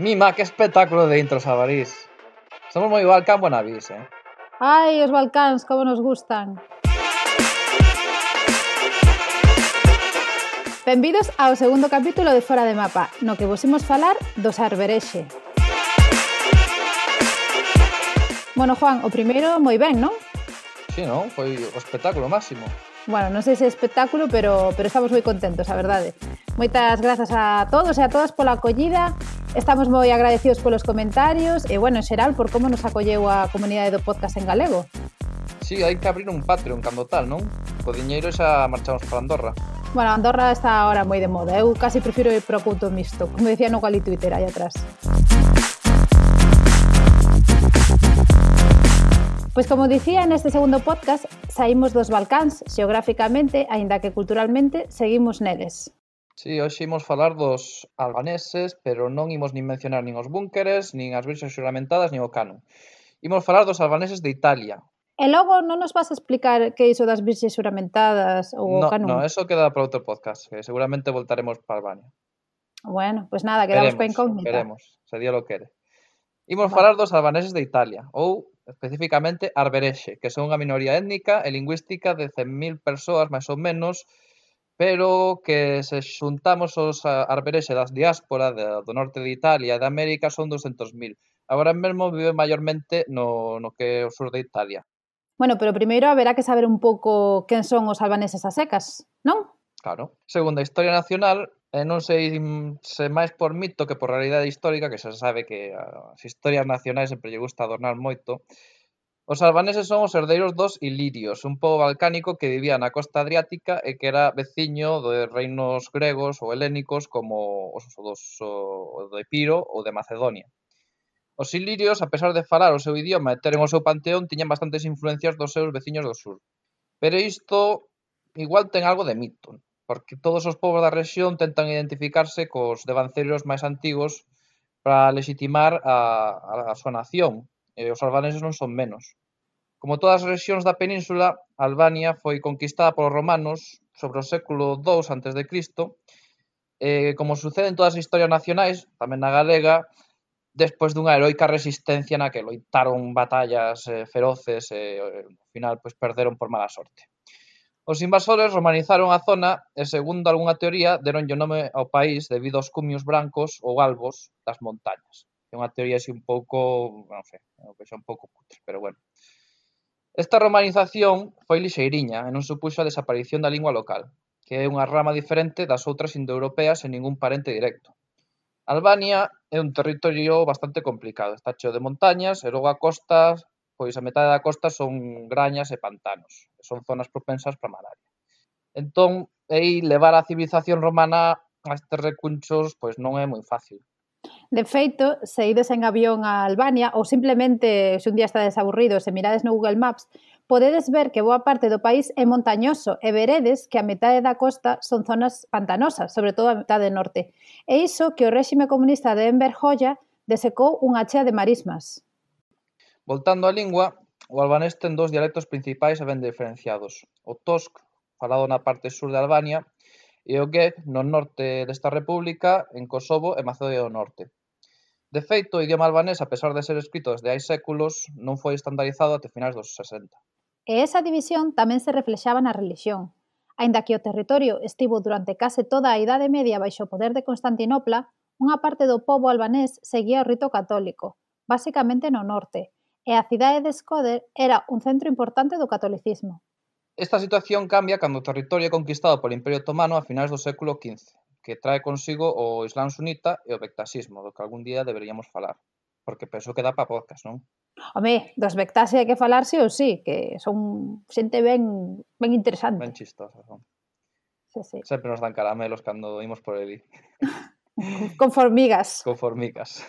Mima, que espectáculo de intros a Somos moi Balcán Bonavís, eh? Ai, os Balcáns, como nos gustan. Benvidos ao segundo capítulo de Fora de Mapa, no que vos imos falar dos Arberexe. Bueno, Juan, o primeiro moi ben, non? Sí, non? Foi o espectáculo máximo. Bueno, non sei se é espectáculo, pero, pero estamos moi contentos, a verdade. Moitas grazas a todos e a todas pola acollida Estamos moi agradecidos polos comentarios e, bueno, en xeral, por como nos acolleu a comunidade do podcast en galego. Sí, hai que abrir un Patreon cando tal, non? Co diñeiro xa marchamos para Andorra. Bueno, Andorra está ahora moi de moda. Eu casi prefiro ir pro punto mixto, como decía no Cali Twitter aí atrás. Pois como dicía neste segundo podcast, saímos dos Balcáns, xeográficamente, aínda que culturalmente, seguimos neles. Sí, hoxe imos falar dos albaneses, pero non imos nin mencionar nin os búnkeres, nin as virxes xuramentadas, nin o canon. Imos falar dos albaneses de Italia. E logo non nos vas a explicar que iso das virxes xuramentadas ou no, o canon? Non, eso queda para outro podcast, que seguramente voltaremos para Albania. Bueno, pois pues nada, quedamos veremos, coa incógnita. Veremos, se Dios lo quere. Imos vale. falar dos albaneses de Italia, ou especificamente arberexe, que son unha minoría étnica e lingüística de 100.000 persoas máis ou menos pero que se xuntamos os arberexe das diáspora de, do norte de Italia e de América son 200.000. Agora mesmo vive maiormente no, no que é o sur de Italia. Bueno, pero primeiro haberá que saber un pouco quen son os albaneses a secas, non? Claro. Segundo a Historia Nacional, e non sei se máis por mito que por realidade histórica, que xa se sabe que as historias nacionais sempre lle gusta adornar moito, Os albaneses son os herdeiros dos ilirios, un pobo balcánico que vivía na costa adriática e que era veciño de reinos gregos ou helénicos como os dos o de Epiro ou de Macedonia. Os ilirios, a pesar de falar o seu idioma e teren o seu panteón, tiñan bastantes influencias dos seus veciños do sur. Pero isto igual ten algo de mito, porque todos os povos da rexión tentan identificarse cos devanceiros máis antigos para legitimar a, a, a súa nación, e os albaneses non son menos. Como todas as rexións da península, Albania foi conquistada polos romanos sobre o século II a.C. e, como sucede en todas as historias nacionais, tamén na galega, despois dunha heroica resistencia na que loitaron batallas eh, feroces e ao final pois perderon por mala sorte. Os invasores romanizaron a zona e, segundo algunha teoría, deronlle o nome ao país debido aos cumios brancos ou albos das montañas. É unha teoría así un pouco, non sei, que xa un pouco cutre, pero bueno. Esta romanización foi lixeiriña e non supuxo a desaparición da lingua local, que é unha rama diferente das outras indoeuropeas sen ningún parente directo. Albania é un territorio bastante complicado, está cheo de montañas e logo a costa, pois a metade da costa son grañas e pantanos, e son zonas propensas para malaria. Entón, aí levar a civilización romana a estes recunchos pois non é moi fácil. De feito, se ides en avión a Albania ou simplemente se un día estades aburridos e mirades no Google Maps, podedes ver que boa parte do país é montañoso e veredes que a metade da costa son zonas pantanosas, sobre todo a metade norte. E iso que o réxime comunista de Enver Hoxha desecou unha chea de marismas. Voltando á lingua, o albanés ten dous dialectos principais ben diferenciados. O tosk, falado na parte sur de Albania, e o gek no norte desta república, en Kosovo e Macedonia do Norte. De feito, o idioma albanés, a pesar de ser escrito desde hai séculos, non foi estandarizado até finais dos 60. E esa división tamén se reflexaba na religión, aínda que o territorio estivo durante case toda a Idade Media baixo o poder de Constantinopla, unha parte do pobo albanés seguía o rito católico, basicamente no norte, e a cidade de Skoder era un centro importante do catolicismo. Esta situación cambia cando o territorio é conquistado polo Imperio Otomano a finais do século XV, que trae consigo o Islam sunita e o bectasismo, do que algún día deberíamos falar, porque penso que dá para podcast, non? Home, dos bectase hai que falarse ou sí, que son xente ben ben interesante. Ben chistosa son. Sí, sí. Sempre nos dan caramelos cando imos por ali. Con formigas. Con formigas.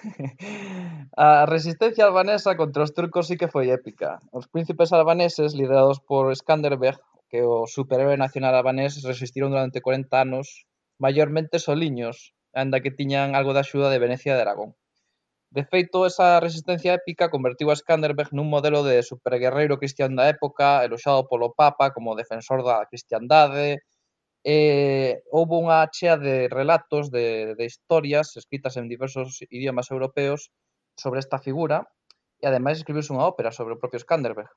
A resistencia albanesa contra os turcos sí que foi épica. Os príncipes albaneses, liderados por Skanderbeg, que o superhéroe nacional albanés resistiron durante 40 anos maiormente soliños, anda que tiñan algo de axuda de Venecia e de Aragón. De feito, esa resistencia épica convertiu a Skanderbeg nun modelo de superguerreiro cristián da época, eloxado polo Papa como defensor da cristiandade, e houve unha chea de relatos, de, de historias escritas en diversos idiomas europeos sobre esta figura, e ademais escribiuse unha ópera sobre o propio Skanderbeg.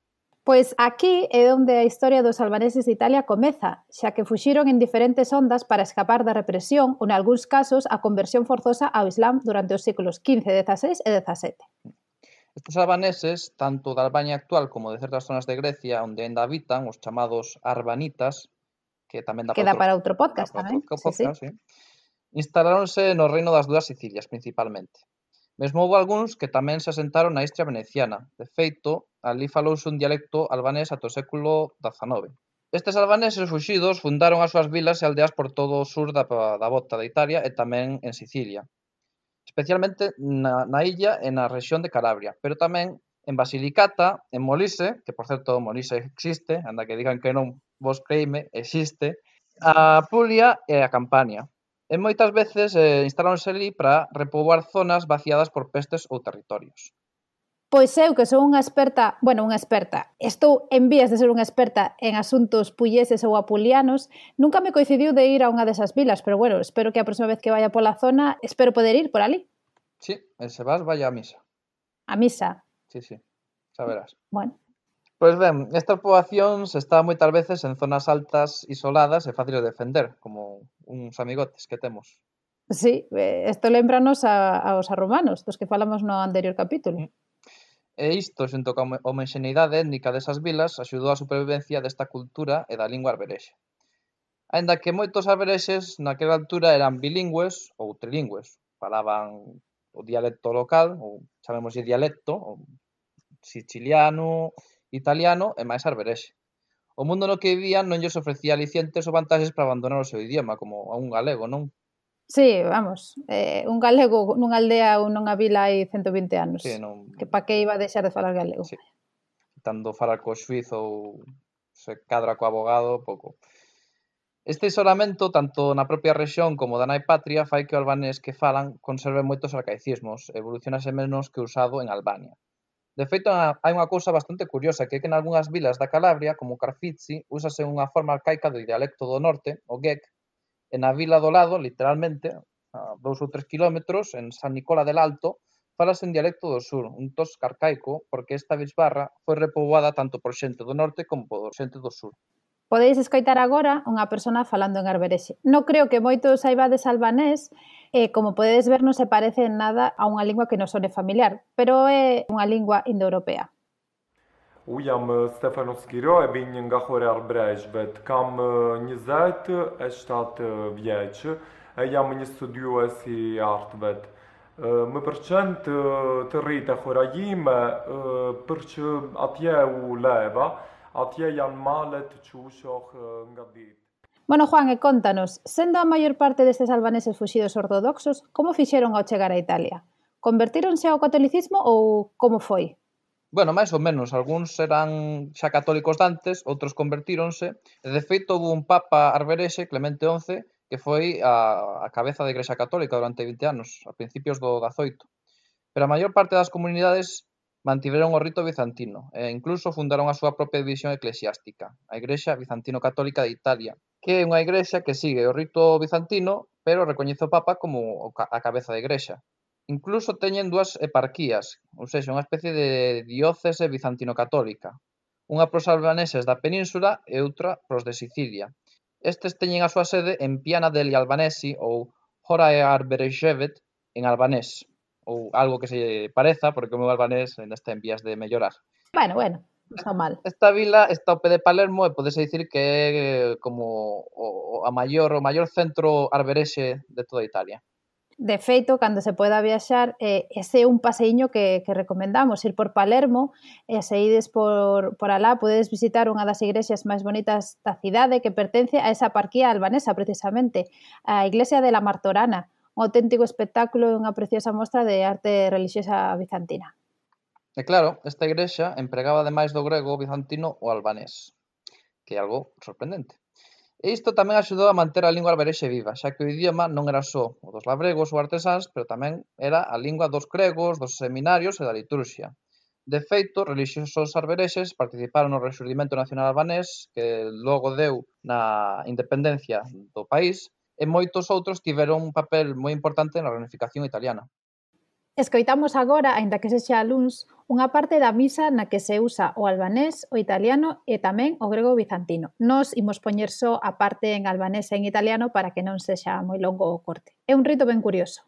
Pois aquí é onde a historia dos albaneses de Italia comeza, xa que fuxiron en diferentes ondas para escapar da represión ou, nalgúns casos, a conversión forzosa ao Islam durante os séculos XV, XVI e XVII. Estes albaneses, tanto da Albania actual como de certas zonas de Grecia onde ainda habitan os chamados arbanitas, que tamén dá que para, outro, para outro podcast, tamén. Outro podcast, sí, sí. sí instalaronse no reino das dúas Sicilias principalmente. Mesmo houve algúns que tamén se asentaron na Istria veneciana, de feito, alí falouse un dialecto albanés ata o século XIX. Estes albaneses fuxidos fundaron as súas vilas e aldeas por todo o sur da, da bota de Italia e tamén en Sicilia, especialmente na, na illa e na rexión de Calabria, pero tamén en Basilicata, en Molise, que por certo Molise existe, anda que digan que non vos creime, existe, a Puglia e a Campania e moitas veces eh, instaláronse ali para repoboar zonas vaciadas por pestes ou territorios. Pois eu, que sou unha experta, bueno, unha experta, estou en vías de ser unha experta en asuntos pulleses ou apulianos, nunca me coincidiu de ir a unha desas vilas, pero bueno, espero que a próxima vez que vaya pola zona, espero poder ir por ali. Sí, e se vas, vaya a misa. A misa? Sí, sí, xa verás. Bueno, Pois ben, estas poboacións están moitas veces en zonas altas, isoladas e fáciles de defender, como uns amigotes que temos. Sí, eh, isto lembranos a, aos arromanos, dos que falamos no anterior capítulo. Mm. E isto, xunto coa homoxeneidade étnica desas vilas, axudou á supervivencia desta cultura e da lingua arberexe. Ainda que moitos alberexes naquela altura eran bilingües ou trilingües, falaban o dialecto local, ou chamemos de dialecto, ou siciliano, italiano e máis arberexe. O mundo no que vivían non lles ofrecía alicientes ou vantaxes para abandonar o seu idioma, como a un galego, non? Sí, vamos, eh, un galego nunha aldea ou nunha vila hai 120 anos. Sí, non... Que pa que iba a deixar de falar galego? Sí. Tanto falar co suizo ou se cadra co abogado, pouco. Este isolamento, tanto na propia rexión como da nai patria, fai que o albanés que falan conserve moitos arcaicismos, evolucionase menos que usado en Albania. De feito, hai unha cousa bastante curiosa, que é que en algunhas vilas da Calabria, como Carfizzi, úsase unha forma arcaica do dialecto do norte, o gec, e na vila do lado, literalmente, a dous ou tres kilómetros, en San Nicola del Alto, falase en dialecto do sur, un tosco arcaico, porque esta bisbarra foi repoboada tanto por xente do norte como por xente do sur. Podedes escoitar agora unha persona falando en arberexe. Non creo que moitos saibades albanés, e como podedes ver non se parece en nada a unha lingua que nos sone familiar, pero é unha lingua indoeuropea. U jam eh, Stefanos Kiro e binj nga hore arbreqshvet. Kam eh, 27 vjeç e jam një studiues i artëvet. Eh, Më përqen të, të rrit e horajime eh, për që atje u leva, atje janë malet që u shoh eh, nga ditë. Bueno, Juan, e contanos, sendo a maior parte destes albaneses fuxidos ortodoxos, como fixeron ao chegar a Italia? Convertíronse ao catolicismo ou como foi? bueno, máis ou menos, algúns eran xa católicos dantes, outros convertíronse, e de feito houve un papa arberexe, Clemente XI, que foi a, a cabeza da Igrexa Católica durante 20 anos, a principios do 18. Pero a maior parte das comunidades mantiveron o rito bizantino e incluso fundaron a súa propia división eclesiástica, a Igrexa Bizantino-Católica de Italia, que é unha igrexa que sigue o rito bizantino, pero recoñece o Papa como a cabeza da igrexa. Incluso teñen dúas eparquías, ou seja, unha especie de diócese bizantino-católica. Unha pros albaneses da península e outra pros de Sicilia. Estes teñen a súa sede en Piana degli Albanesi ou Hora e Arberejevet en albanés, ou algo que se pareza, porque o meu albanés ainda está en vías de mellorar. Bueno, bueno está mal. Esta vila está ao pé de Palermo e podese dicir que é eh, como o, a maior, o maior centro arberexe de toda Italia. De feito, cando se poda viaxar, eh, ese é un paseiño que, que recomendamos, ir por Palermo, e se ides por, por alá, podedes visitar unha das igrexas máis bonitas da cidade que pertence a esa parquía albanesa, precisamente, a Iglesia de la Martorana, un auténtico espectáculo e unha preciosa mostra de arte religiosa bizantina. E claro, esta igrexa empregaba ademais do grego o bizantino o albanés, que é algo sorprendente. E isto tamén axudou a manter a lingua alberexe viva, xa que o idioma non era só o dos labregos ou artesáns, pero tamén era a lingua dos gregos, dos seminarios e da liturxia. De feito, religiosos arberexes participaron no rexurdimento nacional albanés que logo deu na independencia do país e moitos outros tiveron un papel moi importante na reunificación italiana. Escoitamos agora, aínda que sexa luns, unha parte da misa na que se usa o albanés, o italiano e tamén o grego bizantino. Nos imos poñer só a parte en albanés e en italiano para que non sexa moi longo o corte. É un rito ben curioso.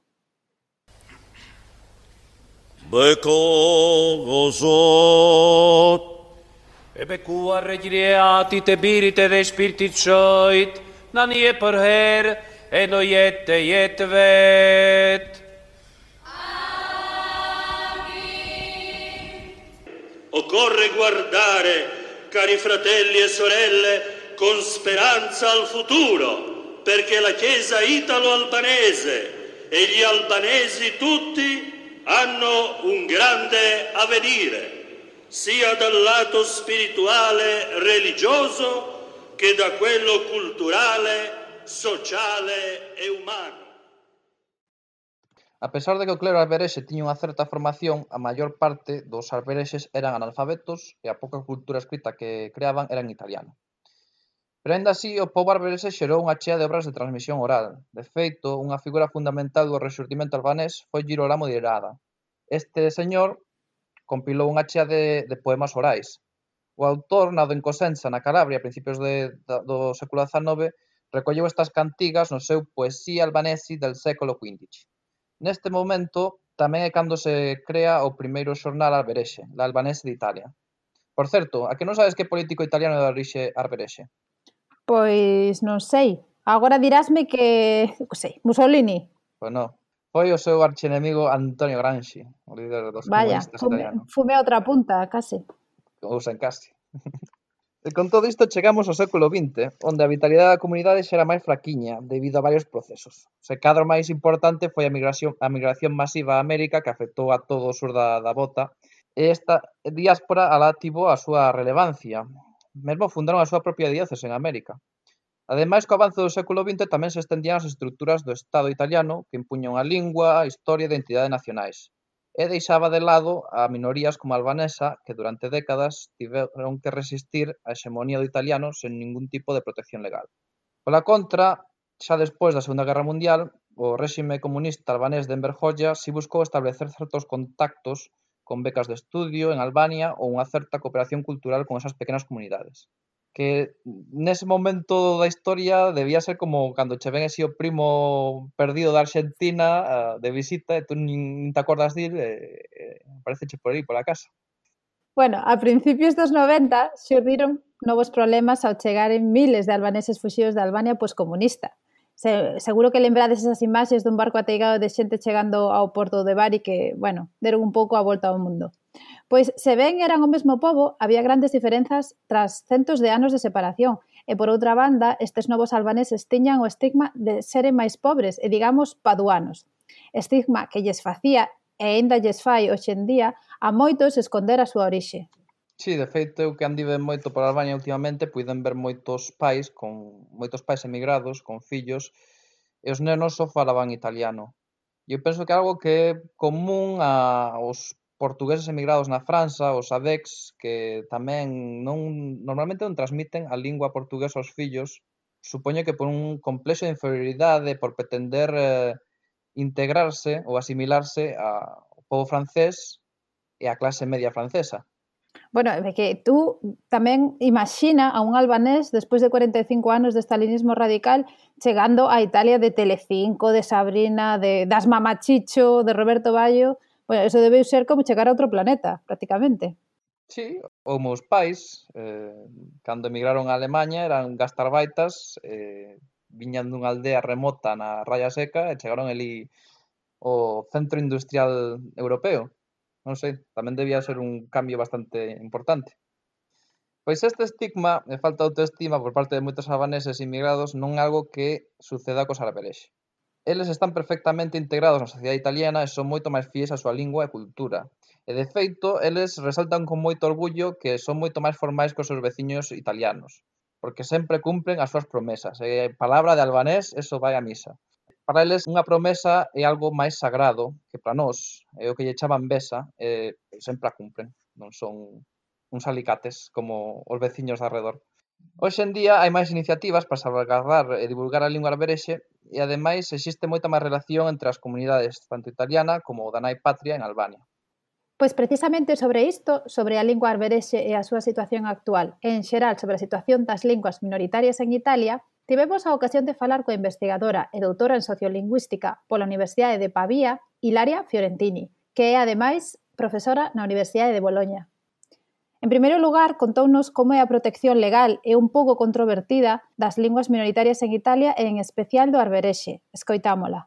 Bekogozot E bekua regiriati te birite de spiritit soit Nani e përher e no jetë jetë vetë Occorre guardare, cari fratelli e sorelle, con speranza al futuro, perché la Chiesa italo-albanese e gli albanesi tutti hanno un grande avvenire, sia dal lato spirituale religioso che da quello culturale, sociale e umano. A pesar de que o clero alberexe tiña unha certa formación, a maior parte dos alberexes eran analfabetos e a pouca cultura escrita que creaban era en italiano. Pero aínda así, o pobo alberexe xerou unha chea de obras de transmisión oral. De feito, unha figura fundamental do resurtimento albanés foi Girolamo de Irada. Este señor compilou unha chea de, de poemas orais. O autor, nado en Cosenza, na Calabria, a principios de, da, do século XIX, recolleu estas cantigas no seu Poesía albanesi del século XV. Neste momento tamén é cando se crea o primeiro xornal alberexe, La Albanese de Italia. Por certo, a que non sabes que político italiano de orixe alberexe? Pois non sei. Agora dirásme que, non sei, Mussolini. Pois non. Foi o seu archenemigo Antonio Gramsci, o líder dos Vaya, comunistas fume, italianos. Vaya, fume outra punta, case. Ou sen case. E con todo isto chegamos ao século XX, onde a vitalidade da comunidade xa era máis fraquiña debido a varios procesos. Se cadro máis importante foi a migración, a migración masiva a América que afectou a todo o sur da, da bota e esta diáspora alativo a súa relevancia. Mesmo fundaron a súa propia diócese en América. Ademais, co avance do século XX tamén se estendían as estruturas do Estado italiano que impuñan a lingua, a historia e identidade nacionais e deixaba de lado a minorías como a albanesa que durante décadas tiveron que resistir a hexemonía do italiano sen ningún tipo de protección legal. Pola contra, xa despois da Segunda Guerra Mundial, o réxime comunista albanés de Enver Hoxha si buscou establecer certos contactos con becas de estudio en Albania ou unha certa cooperación cultural con esas pequenas comunidades que nese momento da historia debía ser como cando che ven así o primo perdido da Argentina de visita e tú nin te acordas de ir, eh, parece che por aí, pola casa. Bueno, a principios dos 90 xurdiron novos problemas ao chegaren miles de albaneses fuxidos da Albania poscomunista. Se, seguro que lembrades esas imaxes dun barco ateigado de xente chegando ao porto de Bari que, bueno, deron un pouco a volta ao mundo. Pois se ben eran o mesmo pobo, había grandes diferenzas tras centos de anos de separación. E por outra banda, estes novos albaneses tiñan o estigma de seren máis pobres e, digamos, paduanos. Estigma que lles facía e aínda lles fai hoxe en día a moitos esconder a súa orixe. Sí, de feito, eu que andive moito por Albania últimamente, puiden ver moitos pais con moitos pais emigrados, con fillos, e os nenos só falaban italiano. E eu penso que é algo que é común aos portugueses emigrados na França, os ADEX, que tamén non normalmente non transmiten a lingua portuguesa aos fillos, supoño que por un complexo de inferioridade, por pretender eh, integrarse ou asimilarse ao povo francés e á clase media francesa. Bueno, é que tú tamén imagina a un albanés despois de 45 anos de estalinismo radical chegando a Italia de Telecinco, de Sabrina, de das Mamachicho, de Roberto Ballo, bueno, eso debe ser como chegar a outro planeta, prácticamente. Sí, os meus pais, eh, cando emigraron a Alemanha, eran gastarbaitas, eh, viñan dunha aldea remota na Raya Seca e chegaron ali o centro industrial europeo. Non sei, tamén debía ser un cambio bastante importante. Pois este estigma e falta de autoestima por parte de moitos albaneses inmigrados non é algo que suceda cos arbelexe. Eles están perfectamente integrados na sociedade italiana e son moito máis fiéis á súa lingua e cultura. E, de feito, eles resaltan con moito orgullo que son moito máis formais que os seus veciños italianos, porque sempre cumpren as súas promesas. E palabra de albanés, eso vai a misa. Para eles, unha promesa é algo máis sagrado que para nós. É o que lle chaman besa, e sempre a cumpren. Non son uns alicates como os veciños de arredor. Hoxe en día hai máis iniciativas para salvaguardar e divulgar a lingua berberexe e ademais existe moita máis relación entre as comunidades tanto italiana como da nai patria en Albania. Pois precisamente sobre isto, sobre a lingua arberexe e a súa situación actual, e en xeral sobre a situación das linguas minoritarias en Italia, tivemos a ocasión de falar coa investigadora e doutora en sociolingüística pola Universidade de Pavía, Hilaria Fiorentini, que é ademais profesora na Universidade de Boloña. En primeiro lugar, contounos como é a protección legal e un pouco controvertida das linguas minoritarias en Italia e en especial do arberexe. Escoitámola.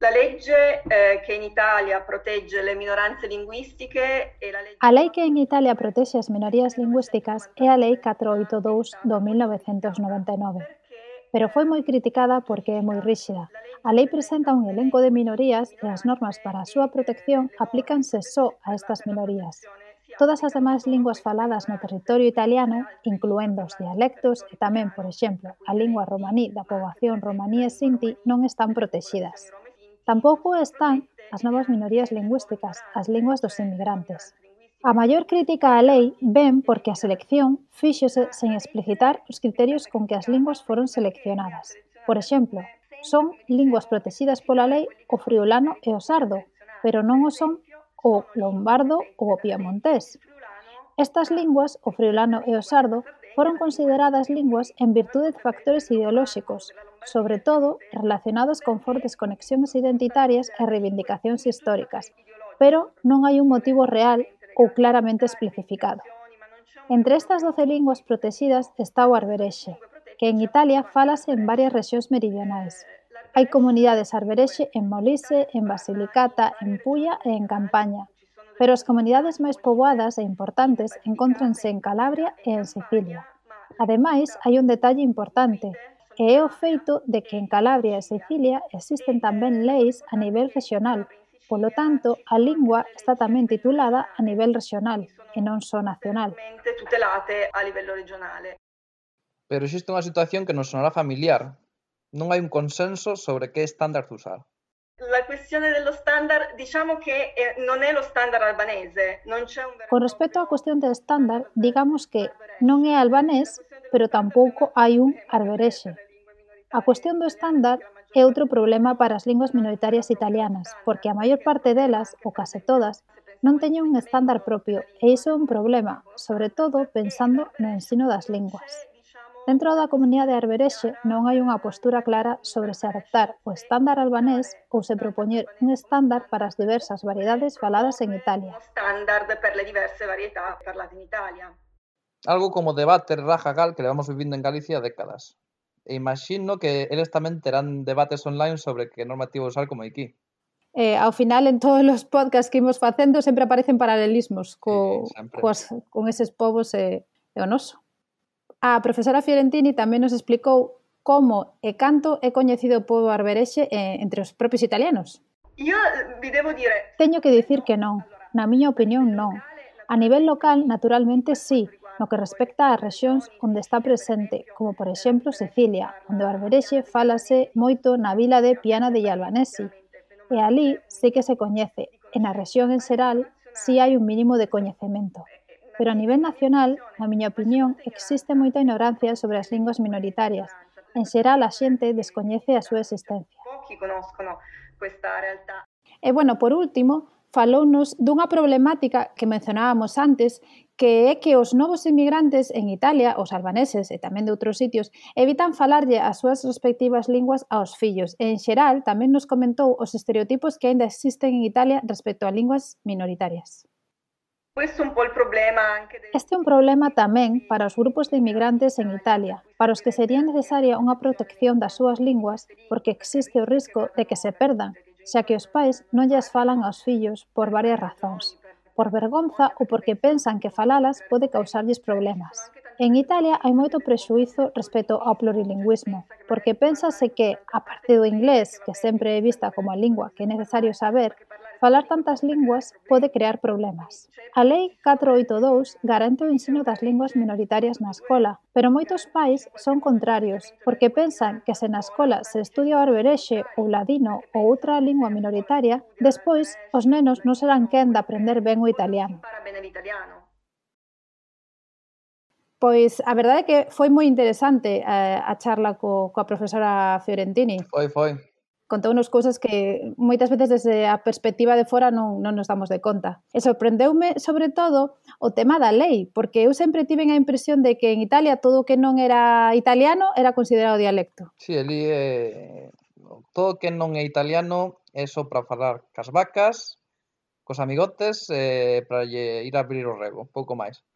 La legge eh, che in Italia protegge le minoranze linguistiche e la legge... A lei que en Italia protexe as minorías lingüísticas é a Lei 482 do 1999, pero foi moi criticada porque é moi ríxida. A lei presenta un elenco de minorías e as normas para a súa protección aplícanse só a estas minorías todas as demais linguas faladas no territorio italiano, incluendo os dialectos e tamén, por exemplo, a lingua romaní da poboación romaní e sinti, non están protexidas. Tampouco están as novas minorías lingüísticas, as linguas dos inmigrantes. A maior crítica á lei ven porque a selección fíxose sen explicitar os criterios con que as linguas foron seleccionadas. Por exemplo, son linguas protexidas pola lei o friulano e o sardo, pero non o son o lombardo ou o piemontés. Estas linguas, o friulano e o sardo, foron consideradas linguas en virtude de factores ideolóxicos, sobre todo relacionados con fortes conexións identitarias e reivindicacións históricas, pero non hai un motivo real ou claramente especificado. Entre estas doce linguas protexidas está o arberexe, que en Italia falase en varias rexións meridionais, Hai comunidades arberexe en Molise, en Basilicata, en Puya e en Campaña, pero as comunidades máis poboadas e importantes encóntranse en Calabria e en Sicilia. Ademais, hai un detalle importante, e é o feito de que en Calabria e Sicilia existen tamén leis a nivel regional, polo tanto, a lingua está tamén titulada a nivel regional e non só nacional. Tutelate a livello regionale. Pero existe unha situación que nos sonará familiar, non hai un consenso sobre que estándar usar. La questione dello standard, diciamo che eh, non è lo standard albanese, non c'è un vero... Con respecto á cuestión de estándar, digamos que non é albanés, pero tampouco hai un arberexe. A cuestión do estándar é outro problema para as linguas minoritarias italianas, porque a maior parte delas, ou case todas, non teñen un estándar propio, e iso é un problema, sobre todo pensando no ensino das linguas. Dentro da comunidade arberexe non hai unha postura clara sobre se adoptar o estándar albanés ou se propoñer un estándar para as diversas variedades faladas en Italia. Standard per le diverse varietà parlate in Italia. Algo como debate rajagal que levamos vivindo en Galicia décadas. E imagino que eles tamén terán debates online sobre que normativa usar como aquí. Eh, ao final, en todos os podcasts que imos facendo, sempre aparecen paralelismos co, sí, sempre. coas, con eses povos e, e o noso. A profesora Fiorentini tamén nos explicou como e canto é coñecido o povo arberexe eh, entre os propios italianos. Io eh, vi devo dire... Teño que dicir que non. Na miña opinión, non. A nivel local, naturalmente, sí, no que respecta ás rexións onde está presente, como por exemplo Sicilia, onde o arberexe falase moito na vila de Piana de Albanesi, e ali sí que se coñece, e na rexión en xeral sí hai un mínimo de coñecemento. Pero a nivel nacional, na miña opinión, existe moita ignorancia sobre as linguas minoritarias. En xeral, a xente descoñece a súa existencia. E bueno, por último, falounos dunha problemática que mencionábamos antes, que é que os novos inmigrantes en Italia, os albaneses e tamén de outros sitios, evitan falarlle as súas respectivas linguas aos fillos. E, en xeral, tamén nos comentou os estereotipos que aínda existen en Italia respecto a linguas minoritarias. Este é un problema tamén para os grupos de inmigrantes en Italia, para os que sería necesaria unha protección das súas linguas porque existe o risco de que se perdan, xa que os pais non llas falan aos fillos por varias razóns, por vergonza ou porque pensan que falalas pode causarlles problemas. En Italia hai moito prexuízo respecto ao plurilingüismo, porque pensase que, a parte do inglés, que sempre é vista como a lingua que é necesario saber, Falar tantas linguas pode crear problemas. A Lei 482 garante o ensino das linguas minoritarias na escola, pero moitos pais son contrarios, porque pensan que se na escola se estudia o arberexe ou ladino ou outra lingua minoritaria, despois os nenos non serán quen de aprender ben o italiano. Pois a verdade é que foi moi interesante eh, a charla co, coa profesora Fiorentini. Foi, foi contounos cousas que moitas veces desde a perspectiva de fora non, non nos damos de conta. E sorprendeume, sobre todo, o tema da lei, porque eu sempre tiven a impresión de que en Italia todo o que non era italiano era considerado dialecto. Sí, ali é... Eh, todo que non é italiano é só para falar cas vacas, cos amigotes, eh, para lle ir a abrir o rego, pouco máis.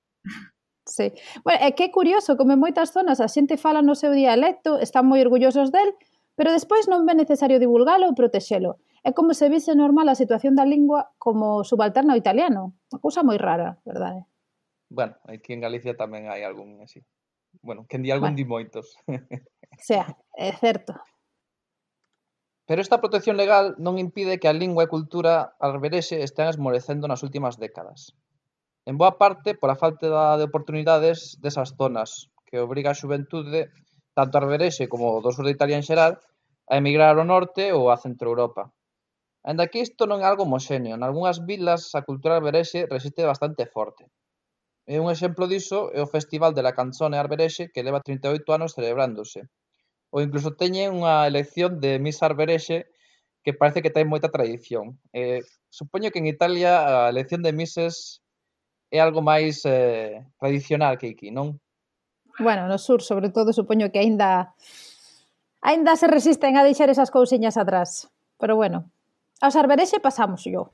Sí. Bueno, é que é curioso, como en moitas zonas a xente fala no seu dialecto, están moi orgullosos del, Pero despois non é necesario divulgalo ou protexelo. É como se vise normal a situación da lingua como subalterna ao italiano. Unha cousa moi rara, verdade? Bueno, aquí en Galicia tamén hai algún así. Bueno, quen di algún bueno. di moitos. sea, é certo. Pero esta protección legal non impide que a lingua e cultura alberese estean esmorecendo nas últimas décadas. En boa parte, pola falta de oportunidades desas zonas, que obriga a xuventude tanto Arberexe como do sur de Italia en xeral, a emigrar ao norte ou a centro Europa. Ainda que isto non é algo homoxéneo, algunhas vilas a cultura arberexe resiste bastante forte. E un exemplo diso é o Festival de la Canzone Arberexe que leva 38 anos celebrándose. Ou incluso teñen unha elección de Miss Arberexe que parece que ten moita tradición. Eh, supoño que en Italia a elección de Misses é algo máis eh, tradicional que aquí, non? Bueno, no sur, sobre todo, supoño que aínda aínda se resisten a deixar esas cousiñas atrás. Pero bueno, aos arberexe pasamos yo.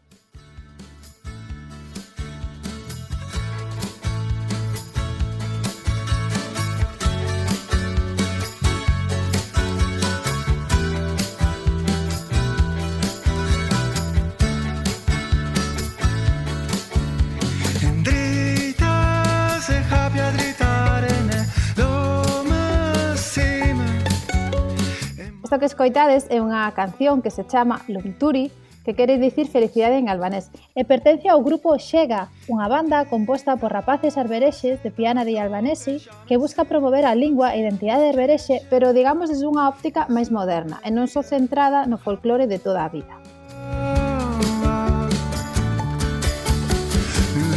Isto que escoitades é unha canción que se chama Lumturi, que quere dicir felicidade en albanés, e pertence ao grupo Xega, unha banda composta por rapaces arbereses de Piana de Albanesi que busca promover a lingua e identidade arberexe, pero digamos desde unha óptica máis moderna e non só centrada no folclore de toda a vida.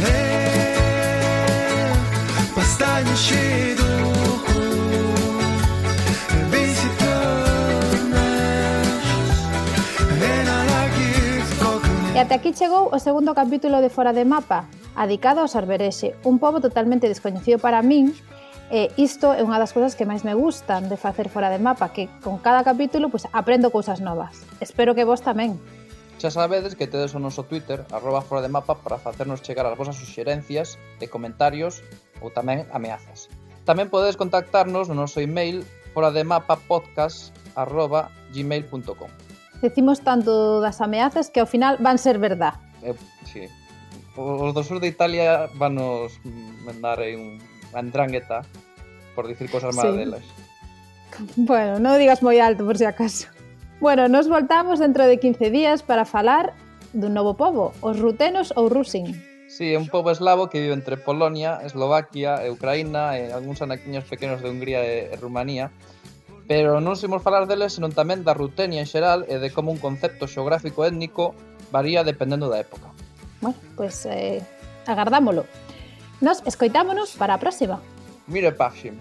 Eh, hey, E até aquí chegou o segundo capítulo de Fora de Mapa, adicado ao arberexe, un pobo totalmente descoñecido para min, e isto é unha das cousas que máis me gustan de facer Fora de Mapa, que con cada capítulo pues, aprendo cousas novas. Espero que vos tamén. Xa sabedes que tedes o noso Twitter, arroba fora de mapa, para facernos chegar as vosas suxerencias e comentarios ou tamén ameazas. Tamén podedes contactarnos no noso email fora de mapa podcast arroba gmail.com decimos tanto das ameazas que ao final van ser verdad. Eh, sí. Os do sur de Italia van nos mandar aí un andrángueta por dicir cosas malas sí. delas. Bueno, non digas moi alto por si acaso. Bueno, nos voltamos dentro de 15 días para falar dun novo povo, os rutenos ou rusin. Sí, é un povo eslavo que vive entre Polonia, Eslovaquia e Ucraína e algúns anaquiños pequenos de Hungría e, e Rumanía Pero non imos falar deles, senón tamén da Rutenia en xeral e de como un concepto xeográfico étnico varía dependendo da época. Bueno, pois pues, eh, agardámolo. Nos escoitámonos para a próxima. Mire, Paxim.